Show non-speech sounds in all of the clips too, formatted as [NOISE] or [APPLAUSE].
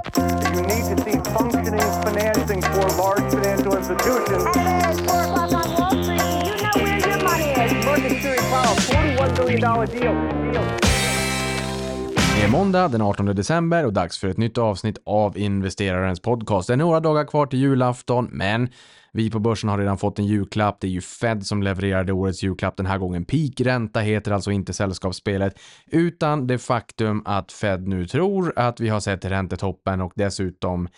You need to see functioning financing for large financial institutions. And it's 4 o'clock on Wall Street. You know where your money is. Market Security Powell, $41 billion deal. Är måndag den 18 december och dags för ett nytt avsnitt av Investerarens podcast. Det är några dagar kvar till julafton, men vi på börsen har redan fått en julklapp. Det är ju Fed som levererade årets julklapp den här gången. Peakränta heter alltså inte sällskapsspelet, utan det faktum att Fed nu tror att vi har sett räntetoppen och dessutom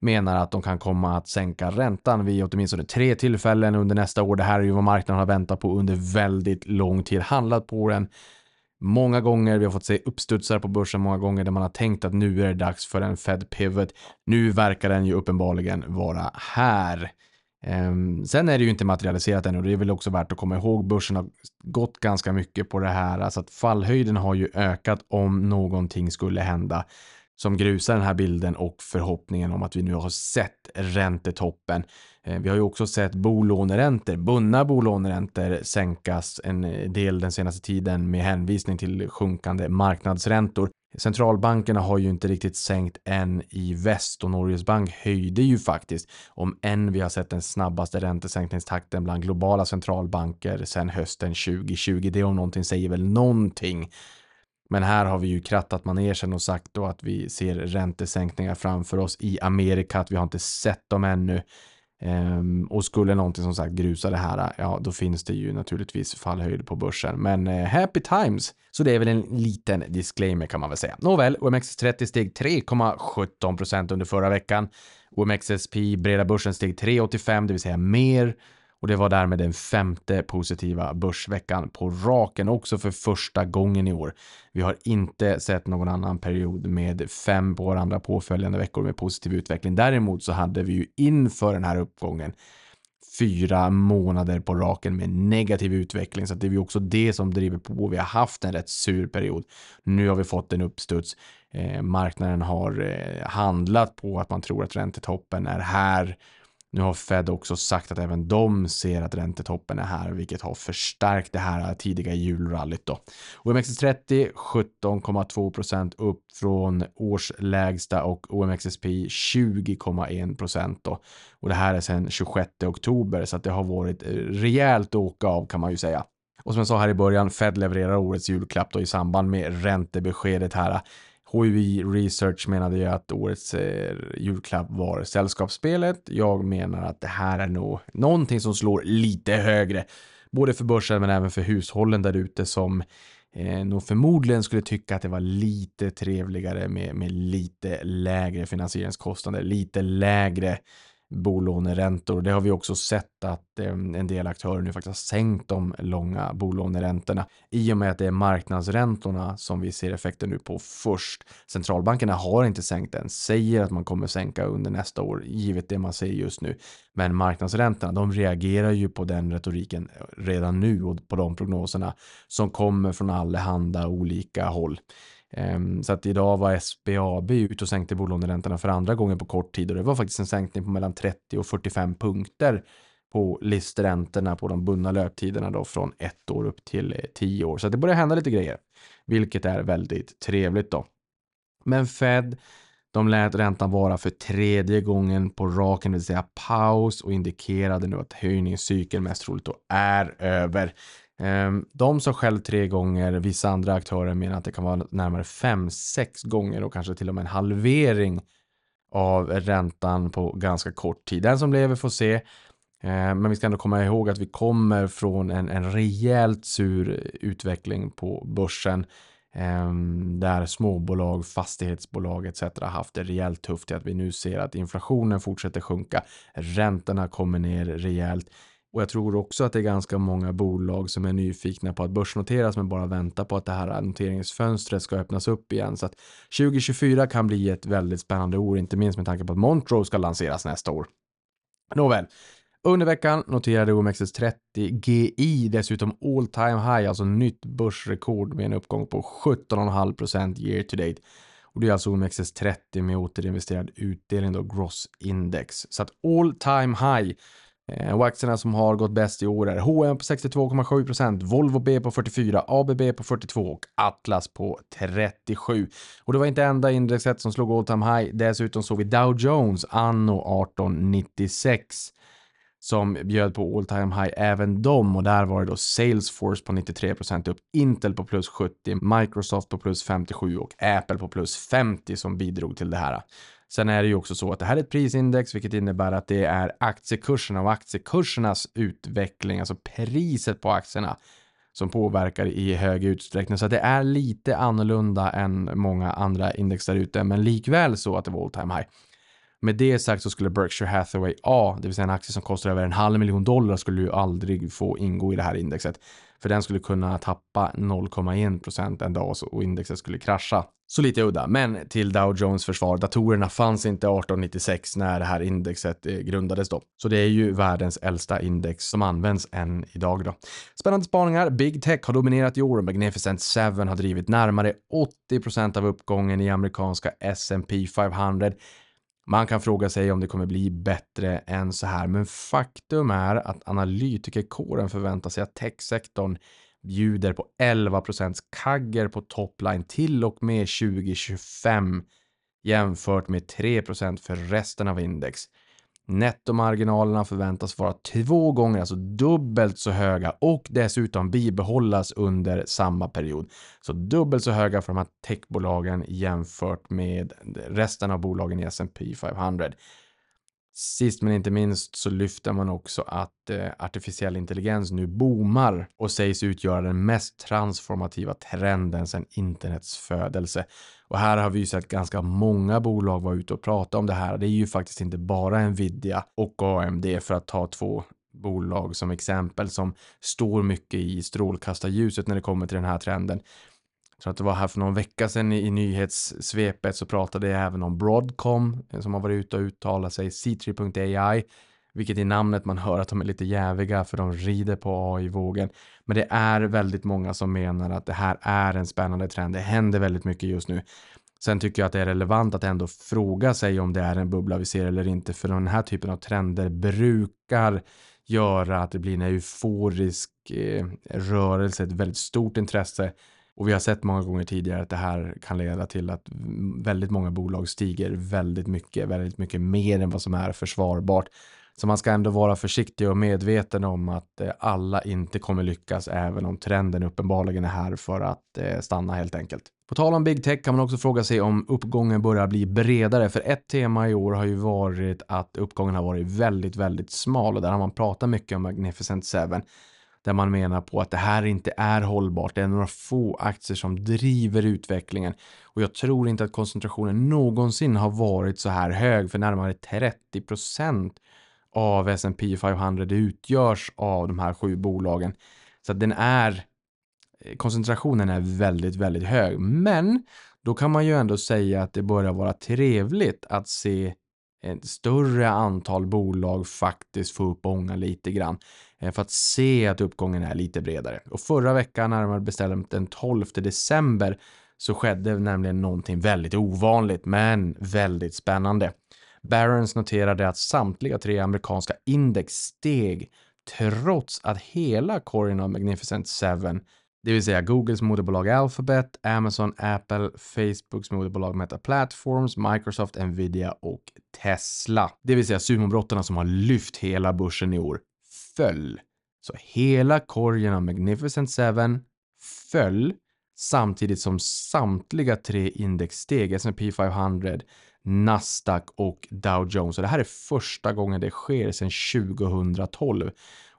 menar att de kan komma att sänka räntan vid åtminstone tre tillfällen under nästa år. Det här är ju vad marknaden har väntat på under väldigt lång tid, handlat på den många gånger. Vi har fått se uppstudsar på börsen många gånger där man har tänkt att nu är det dags för en Fed pivot. Nu verkar den ju uppenbarligen vara här. Ehm, sen är det ju inte materialiserat ännu och det är väl också värt att komma ihåg. Börsen har gått ganska mycket på det här, alltså att fallhöjden har ju ökat om någonting skulle hända som grusar den här bilden och förhoppningen om att vi nu har sett räntetoppen. Eh, vi har ju också sett bolåneräntor, bundna bolåneräntor sänkas en del den senaste tiden med hänvisning till sjunkande marknadsräntor. Centralbankerna har ju inte riktigt sänkt än i väst och Norges bank höjde ju faktiskt om än vi har sett den snabbaste räntesänkningstakten bland globala centralbanker sedan hösten 2020. Det om någonting säger väl någonting. Men här har vi ju krattat manegen och sagt då att vi ser räntesänkningar framför oss i Amerika, att vi har inte sett dem ännu. Um, och skulle någonting som sagt grusa det här, ja då finns det ju naturligtvis fallhöjd på börsen. Men uh, happy times! Så det är väl en liten disclaimer kan man väl säga. Nåväl, OMXS30 steg 3,17% under förra veckan. OMXSP breda börsen steg 3,85, det vill säga mer. Och det var därmed den femte positiva börsveckan på raken också för första gången i år. Vi har inte sett någon annan period med fem på varandra påföljande veckor med positiv utveckling. Däremot så hade vi ju inför den här uppgången fyra månader på raken med negativ utveckling. Så det är ju också det som driver på. Vi har haft en rätt sur period. Nu har vi fått en uppstuds. Eh, marknaden har eh, handlat på att man tror att räntetoppen är här nu har Fed också sagt att även de ser att räntetoppen är här, vilket har förstärkt det här tidiga julrallyt då. OMXS30 17,2 procent upp från årslägsta och OMXSP 20,1 då. Och det här är sedan 26 oktober så att det har varit eh, rejält åka av kan man ju säga. Och som jag sa här i början, Fed levererar årets julklapp då i samband med räntebeskedet här. HUI Research menade ju att årets eh, julklapp var sällskapsspelet. Jag menar att det här är nog någonting som slår lite högre. Både för börsen men även för hushållen där ute som eh, nog förmodligen skulle tycka att det var lite trevligare med, med lite lägre finansieringskostnader, lite lägre bolåneräntor. Det har vi också sett att eh, en del aktörer nu faktiskt har sänkt de långa bolåneräntorna i och med att det är marknadsräntorna som vi ser effekten nu på först. Centralbankerna har inte sänkt än, säger att man kommer sänka under nästa år, givet det man ser just nu. Men marknadsräntorna, de reagerar ju på den retoriken redan nu och på de prognoserna som kommer från allehanda olika håll. Ehm, så att idag var SBAB ute och sänkte bolåneräntorna för andra gången på kort tid och det var faktiskt en sänkning på mellan 30 och 45 punkter på listräntorna på de bundna löptiderna då från ett år upp till eh, tio år. Så det börjar hända lite grejer, vilket är väldigt trevligt då. Men Fed, de lät räntan vara för tredje gången på raken, det vill säga paus och indikerade nu att höjningscykeln mest troligt då är över. Ehm, de sa själv tre gånger, vissa andra aktörer menar att det kan vara närmare fem, sex gånger och kanske till och med en halvering av räntan på ganska kort tid. Den som lever får se. Ehm, men vi ska ändå komma ihåg att vi kommer från en, en rejält sur utveckling på börsen. Ehm, där småbolag, fastighetsbolag etc. haft det rejält tufft i att vi nu ser att inflationen fortsätter sjunka. Räntorna kommer ner rejält. Och jag tror också att det är ganska många bolag som är nyfikna på att börsnoteras men bara väntar på att det här noteringsfönstret ska öppnas upp igen. Så att 2024 kan bli ett väldigt spännande år, inte minst med tanke på att Montrose ska lanseras nästa år. Nåväl, under veckan noterade OMXS30 GI dessutom all time high, alltså nytt börsrekord med en uppgång på 17,5% year to date. Och det är alltså OMXS30 med återinvesterad utdelning då, gross index. Så att all time high Eh, och aktierna som har gått bäst i år är H&M på 62,7%, Volvo B på 44, ABB på 42 och Atlas på 37. Och det var inte enda indexet som slog all time high. Dessutom såg vi Dow Jones anno 1896 som bjöd på all time high även dem och där var det då Salesforce på 93% upp, Intel på plus 70, Microsoft på plus 57 och Apple på plus 50 som bidrog till det här. Sen är det ju också så att det här är ett prisindex, vilket innebär att det är aktiekurserna och aktiekursernas utveckling, alltså priset på aktierna som påverkar i hög utsträckning. Så att det är lite annorlunda än många andra index där ute, men likväl så att det var all time high. Med det sagt så skulle Berkshire Hathaway A, det vill säga en aktie som kostar över en halv miljon dollar, skulle ju aldrig få ingå i det här indexet. För den skulle kunna tappa 0,1% en dag och indexet skulle krascha. Så lite udda, men till Dow Jones försvar, datorerna fanns inte 1896 när det här indexet eh, grundades då. Så det är ju världens äldsta index som används än idag då. Spännande spaningar. Big Tech har dominerat i år och Magnificent 7 har drivit närmare 80% av uppgången i amerikanska S&P 500. Man kan fråga sig om det kommer bli bättre än så här, men faktum är att analytikerkåren förväntar sig att techsektorn bjuder på 11 kagger på topline till och med 2025 jämfört med 3% för resten av index. Nettomarginalerna förväntas vara två gånger, alltså dubbelt så höga och dessutom bibehållas under samma period. Så dubbelt så höga för de här techbolagen jämfört med resten av bolagen i S&P 500. Sist men inte minst så lyfter man också att eh, artificiell intelligens nu boomar och sägs utgöra den mest transformativa trenden sedan internets födelse. Och här har vi ju sett ganska många bolag vara ute och prata om det här. Det är ju faktiskt inte bara Nvidia och AMD för att ta två bolag som exempel som står mycket i strålkastarljuset när det kommer till den här trenden. Tror att det var här för någon vecka sedan i, i nyhetssvepet så pratade jag även om Broadcom eh, som har varit ute och uttalat sig, C3.ai, vilket i namnet man hör att de är lite jäviga för de rider på AI-vågen. Men det är väldigt många som menar att det här är en spännande trend. Det händer väldigt mycket just nu. Sen tycker jag att det är relevant att ändå fråga sig om det är en bubbla vi ser eller inte, för den här typen av trender brukar göra att det blir en euforisk eh, rörelse, ett väldigt stort intresse och vi har sett många gånger tidigare att det här kan leda till att väldigt många bolag stiger väldigt mycket, väldigt mycket mer än vad som är försvarbart. Så man ska ändå vara försiktig och medveten om att eh, alla inte kommer lyckas även om trenden uppenbarligen är här för att eh, stanna helt enkelt. På tal om big tech kan man också fråga sig om uppgången börjar bli bredare. För ett tema i år har ju varit att uppgången har varit väldigt, väldigt smal och där har man pratat mycket om Magnificent 7 där man menar på att det här inte är hållbart. Det är några få aktier som driver utvecklingen och jag tror inte att koncentrationen någonsin har varit så här hög för närmare 30% av S&P 500 utgörs av de här sju bolagen. Så att den är eh, koncentrationen är väldigt, väldigt hög. Men då kan man ju ändå säga att det börjar vara trevligt att se ett större antal bolag faktiskt få upp ånga lite grann eh, för att se att uppgången är lite bredare. Och förra veckan, närmare bestämt den 12 december, så skedde nämligen någonting väldigt ovanligt men väldigt spännande. Barons noterade att samtliga tre amerikanska index steg trots att hela korgen av Magnificent 7 det vill säga Googles moderbolag Alphabet, Amazon, Apple, Facebooks moderbolag Meta Platforms, Microsoft, Nvidia och Tesla. Det vill säga sumobrottarna som har lyft hela börsen i år föll. Så hela korgen av Magnificent Seven föll samtidigt som samtliga tre index steg, S&P 500, Nasdaq och Dow Jones. Och det här är första gången det sker sedan 2012.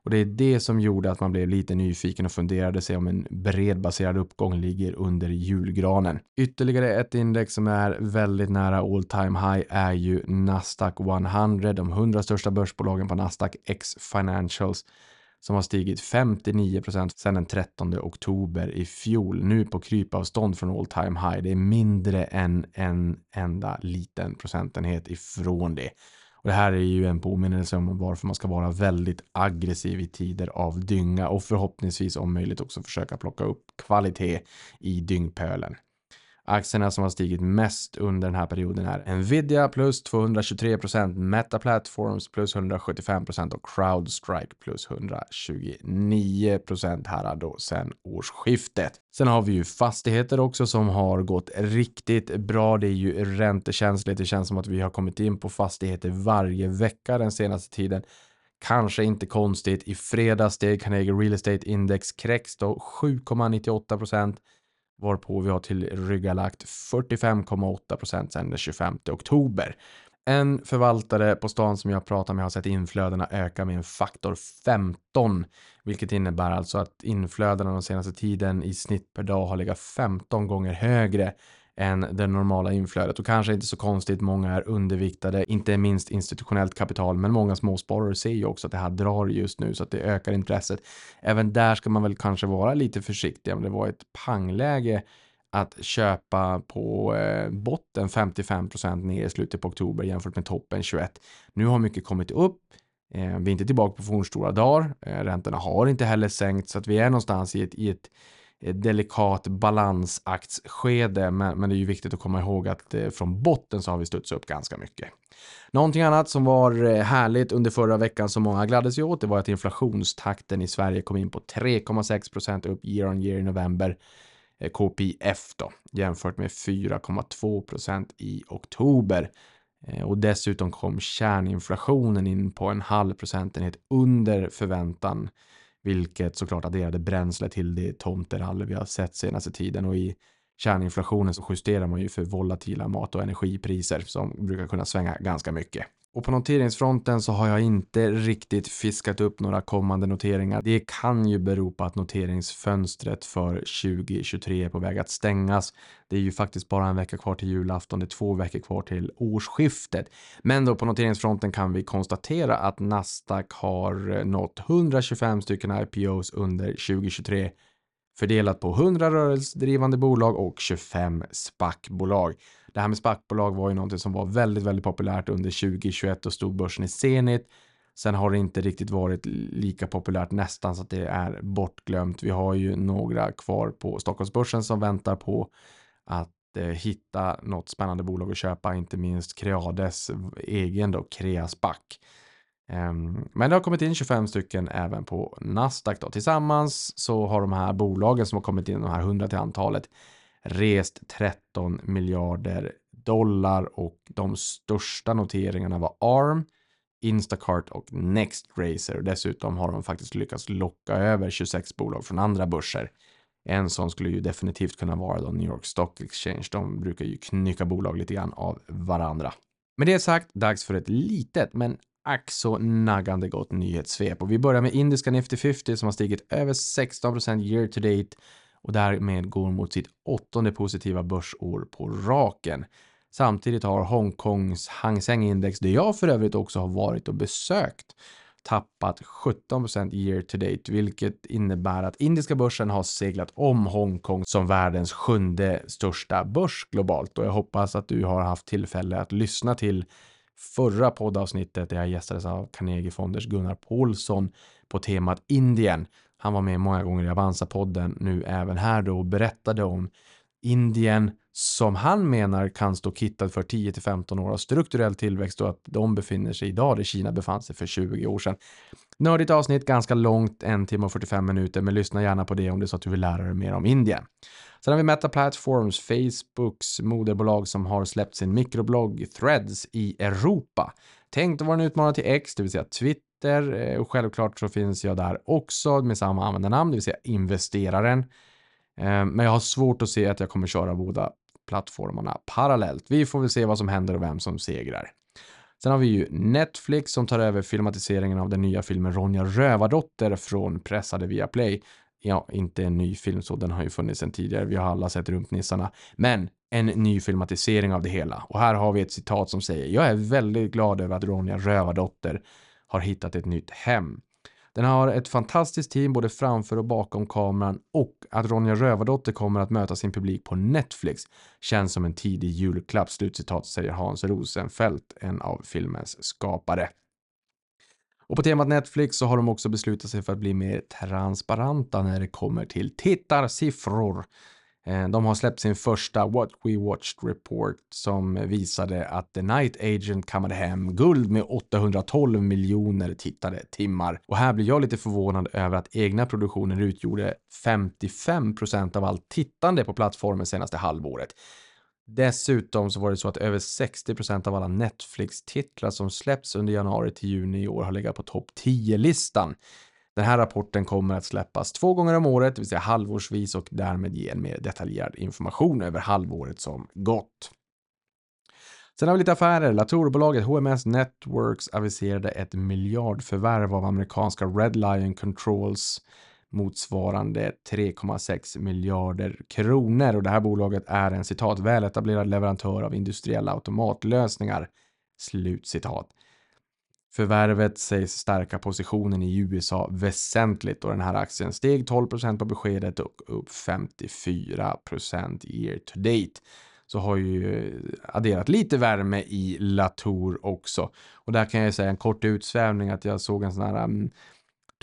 Och det är det som gjorde att man blev lite nyfiken och funderade sig om en bredbaserad uppgång ligger under julgranen. Ytterligare ett index som är väldigt nära all time high är ju Nasdaq 100, de 100 största börsbolagen på Nasdaq X Financials som har stigit 59% sedan den 13 oktober i fjol. Nu på krypavstånd från all time high. Det är mindre än en enda liten procentenhet ifrån det. Och det här är ju en påminnelse om varför man ska vara väldigt aggressiv i tider av dynga och förhoppningsvis om möjligt också försöka plocka upp kvalitet i dyngpölen. Aktierna som har stigit mest under den här perioden är Nvidia plus 223%, Meta Platforms plus 175% och Crowdstrike plus 129% här då sen årsskiftet. Sen har vi ju fastigheter också som har gått riktigt bra. Det är ju räntekänsligt. Det känns som att vi har kommit in på fastigheter varje vecka den senaste tiden. Kanske inte konstigt. I fredags steg Carnegie Real Estate Index Krex då 7,98 procent varpå vi har tillryggalagt 45,8 procent sedan den 25 oktober. En förvaltare på stan som jag pratar med har sett inflödena öka med en faktor 15, vilket innebär alltså att inflödena den senaste tiden i snitt per dag har legat 15 gånger högre än det normala inflödet och kanske inte så konstigt. Många är underviktade, inte minst institutionellt kapital, men många småsparare ser ju också att det här drar just nu så att det ökar intresset. Även där ska man väl kanske vara lite försiktig. Om det var ett pangläge att köpa på eh, botten 55 ner i slutet på oktober jämfört med toppen 21. Nu har mycket kommit upp. Eh, vi är inte tillbaka på fornstora dagar. Eh, räntorna har inte heller sänkt så att vi är någonstans i ett, i ett Eh, delikat balansaktsskede, men, men det är ju viktigt att komma ihåg att eh, från botten så har vi studsat upp ganska mycket. Någonting annat som var eh, härligt under förra veckan som många gladde sig åt, det var att inflationstakten i Sverige kom in på 3,6% upp year on year i november. Eh, KPIF då, jämfört med 4,2% i oktober. Eh, och dessutom kom kärninflationen in på en halv procentenhet under förväntan vilket såklart adderade bränsle till det tomterall vi har sett senaste tiden. Och i kärninflationen så justerar man ju för volatila mat och energipriser som brukar kunna svänga ganska mycket. Och på noteringsfronten så har jag inte riktigt fiskat upp några kommande noteringar. Det kan ju bero på att noteringsfönstret för 2023 är på väg att stängas. Det är ju faktiskt bara en vecka kvar till julafton, det är två veckor kvar till årsskiftet. Men då på noteringsfronten kan vi konstatera att Nasdaq har eh, nått 125 stycken IPOs under 2023 fördelat på 100 rörelsedrivande bolag och 25 SPAC-bolag. Det här med SPAC-bolag var ju någonting som var väldigt, väldigt populärt under 2021 och stod börsen i Zenit. Sen har det inte riktigt varit lika populärt nästan så att det är bortglömt. Vi har ju några kvar på Stockholmsbörsen som väntar på att eh, hitta något spännande bolag att köpa, inte minst Creades egen då, Creaspac. Ehm, men det har kommit in 25 stycken även på Nasdaq då. Tillsammans så har de här bolagen som har kommit in, de här 100 till antalet, rest 13 miljarder dollar och de största noteringarna var ARM, Instacart och Nextracer. Dessutom har de faktiskt lyckats locka över 26 bolag från andra börser. En sån skulle ju definitivt kunna vara då New York Stock Exchange. De brukar ju knycka bolag lite grann av varandra. Med det sagt, dags för ett litet men ack så naggande gott nyhetssvep. Och vi börjar med indiska Nifty 50 som har stigit över 16% year to date och därmed går mot sitt åttonde positiva börsår på raken. Samtidigt har Hongkongs Hang Seng Index, där jag för övrigt också har varit och besökt, tappat 17% year to date, vilket innebär att indiska börsen har seglat om Hongkong som världens sjunde största börs globalt. Och jag hoppas att du har haft tillfälle att lyssna till förra poddavsnittet där jag gästades av Carnegie Fonders Gunnar Paulsson på temat Indien. Han var med många gånger i Avanza-podden, nu även här då och berättade om Indien som han menar kan stå kittad för 10 till 15 år av strukturell tillväxt och att de befinner sig idag där Kina befann sig för 20 år sedan. Nördigt avsnitt, ganska långt, en timme och 45 minuter, men lyssna gärna på det om det är så att du vill lära dig mer om Indien. Sen har vi Meta Platforms, Facebooks moderbolag som har släppt sin mikroblogg Threads i Europa. Tänkt att vara en utmanare till X, det vill säga Twitter eh, och självklart så finns jag där också med samma användarnamn, det vill säga investeraren. Eh, men jag har svårt att se att jag kommer köra båda plattformarna parallellt. Vi får väl se vad som händer och vem som segrar. Sen har vi ju Netflix som tar över filmatiseringen av den nya filmen Ronja Rövardotter från pressade via Play ja, inte en ny film så, den har ju funnits sedan tidigare. Vi har alla sett Rumpnissarna. Men en ny filmatisering av det hela. Och här har vi ett citat som säger Jag är väldigt glad över att Ronja Rövardotter har hittat ett nytt hem. Den har ett fantastiskt team både framför och bakom kameran och att Ronja Rövardotter kommer att möta sin publik på Netflix känns som en tidig julklapp, slutcitat säger Hans Rosenfeldt, en av filmens skapare. Och på temat Netflix så har de också beslutat sig för att bli mer transparenta när det kommer till tittarsiffror. Eh, de har släppt sin första What We Watched Report som visade att The Night Agent kammade hem guld med 812 miljoner tittade timmar. Och här blir jag lite förvånad över att egna produktioner utgjorde 55 procent av allt tittande på plattformen senaste halvåret. Dessutom så var det så att över 60 procent av alla Netflix-titlar som släpps under januari till juni i år har legat på topp 10-listan. Den här rapporten kommer att släppas två gånger om året, det vill säga halvårsvis och därmed ge en mer detaljerad information över halvåret som gått. Sen har vi lite affärer. Latorbolaget HMS Networks aviserade ett miljardförvärv av amerikanska Red Lion Controls motsvarande 3,6 miljarder kronor och det här bolaget är en citat väletablerad leverantör av industriella automatlösningar. Slutcitat. Förvärvet sägs stärka positionen i USA väsentligt och den här aktien steg 12% på beskedet och upp 54 year to date. Så har ju eh, adderat lite värme i Latour också. Och där kan jag säga en kort utsvävning att jag såg en sån här mm, um,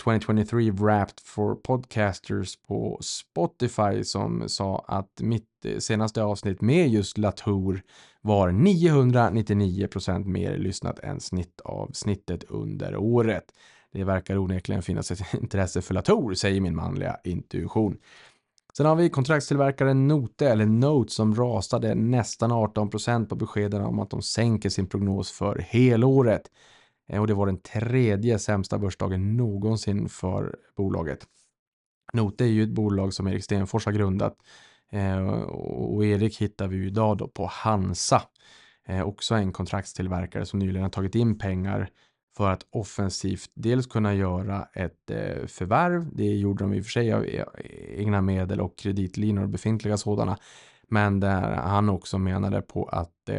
2023 Wrapped for Podcasters på Spotify som sa att mitt eh, senaste avsnitt med just Latour var 999% mer lyssnat än snittavsnittet under året. Det verkar onekligen finnas ett [LAUGHS] intresse för Latour, säger min manliga intuition. Sen har vi kontraktstillverkaren Note, eller Note, som rasade nästan 18% på beskeden om att de sänker sin prognos för helåret. Eh, och det var den tredje sämsta börsdagen någonsin för bolaget. Note är ju ett bolag som Erik Stenfors har grundat Eh, och Erik hittar vi ju idag då på Hansa. Eh, också en kontraktstillverkare som nyligen har tagit in pengar för att offensivt dels kunna göra ett eh, förvärv. Det gjorde de i och för sig av e-, egna medel och kreditlinor, befintliga sådana. Men där han också menade på att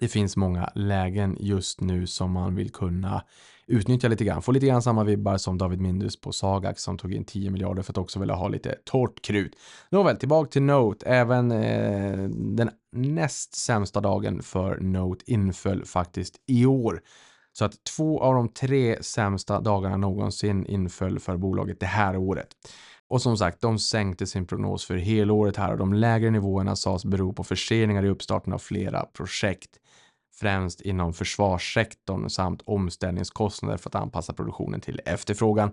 det finns många lägen just nu som man vill kunna utnyttja lite grann. Få lite grann samma vibbar som David Mindus på Sagax som tog in 10 miljarder för att också vilja ha lite torrt krut. Nåväl, tillbaka till Note. Även eh, den näst sämsta dagen för Note inföll faktiskt i år. Så att två av de tre sämsta dagarna någonsin inföll för bolaget det här året. Och som sagt, de sänkte sin prognos för helåret här och de lägre nivåerna sades bero på förseningar i uppstarten av flera projekt främst inom försvarssektorn samt omställningskostnader för att anpassa produktionen till efterfrågan.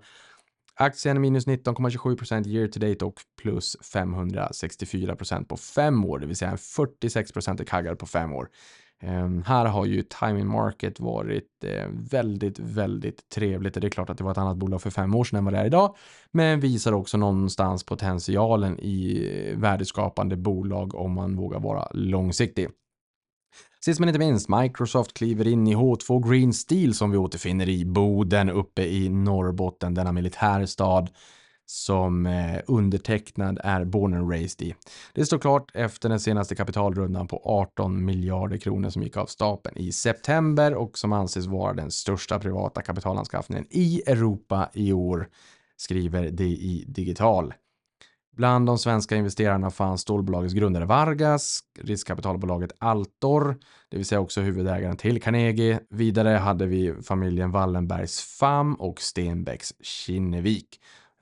Aktien minus 19,27% year to date och plus 564% på fem år, det vill säga en 46 i kaggar på fem år. Um, här har ju timing market varit eh, väldigt, väldigt trevligt. Det är klart att det var ett annat bolag för fem år sedan än vad det är idag, men visar också någonstans potentialen i eh, värdeskapande bolag om man vågar vara långsiktig. Sist men inte minst, Microsoft kliver in i H2 Green Steel som vi återfinner i Boden uppe i Norrbotten, denna militärstad som eh, undertecknad är born and raised i. Det står klart efter den senaste kapitalrundan på 18 miljarder kronor som gick av stapeln i september och som anses vara den största privata kapitalanskaffningen i Europa i år, skriver DI Digital. Bland de svenska investerarna fanns stålbolagets grundare Vargas, riskkapitalbolaget Altor, det vill säga också huvudägaren till Carnegie. Vidare hade vi familjen Wallenbergs FAM och Stenbecks Kinnevik.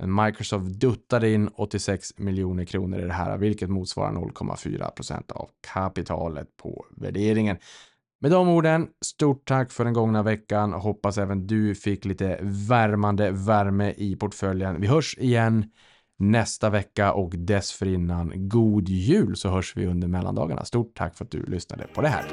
Microsoft duttade in 86 miljoner kronor i det här, vilket motsvarar 0,4 procent av kapitalet på värderingen. Med de orden, stort tack för den gångna veckan. Hoppas även du fick lite värmande värme i portföljen. Vi hörs igen nästa vecka och dessförinnan god jul så hörs vi under mellandagarna. Stort tack för att du lyssnade på det här.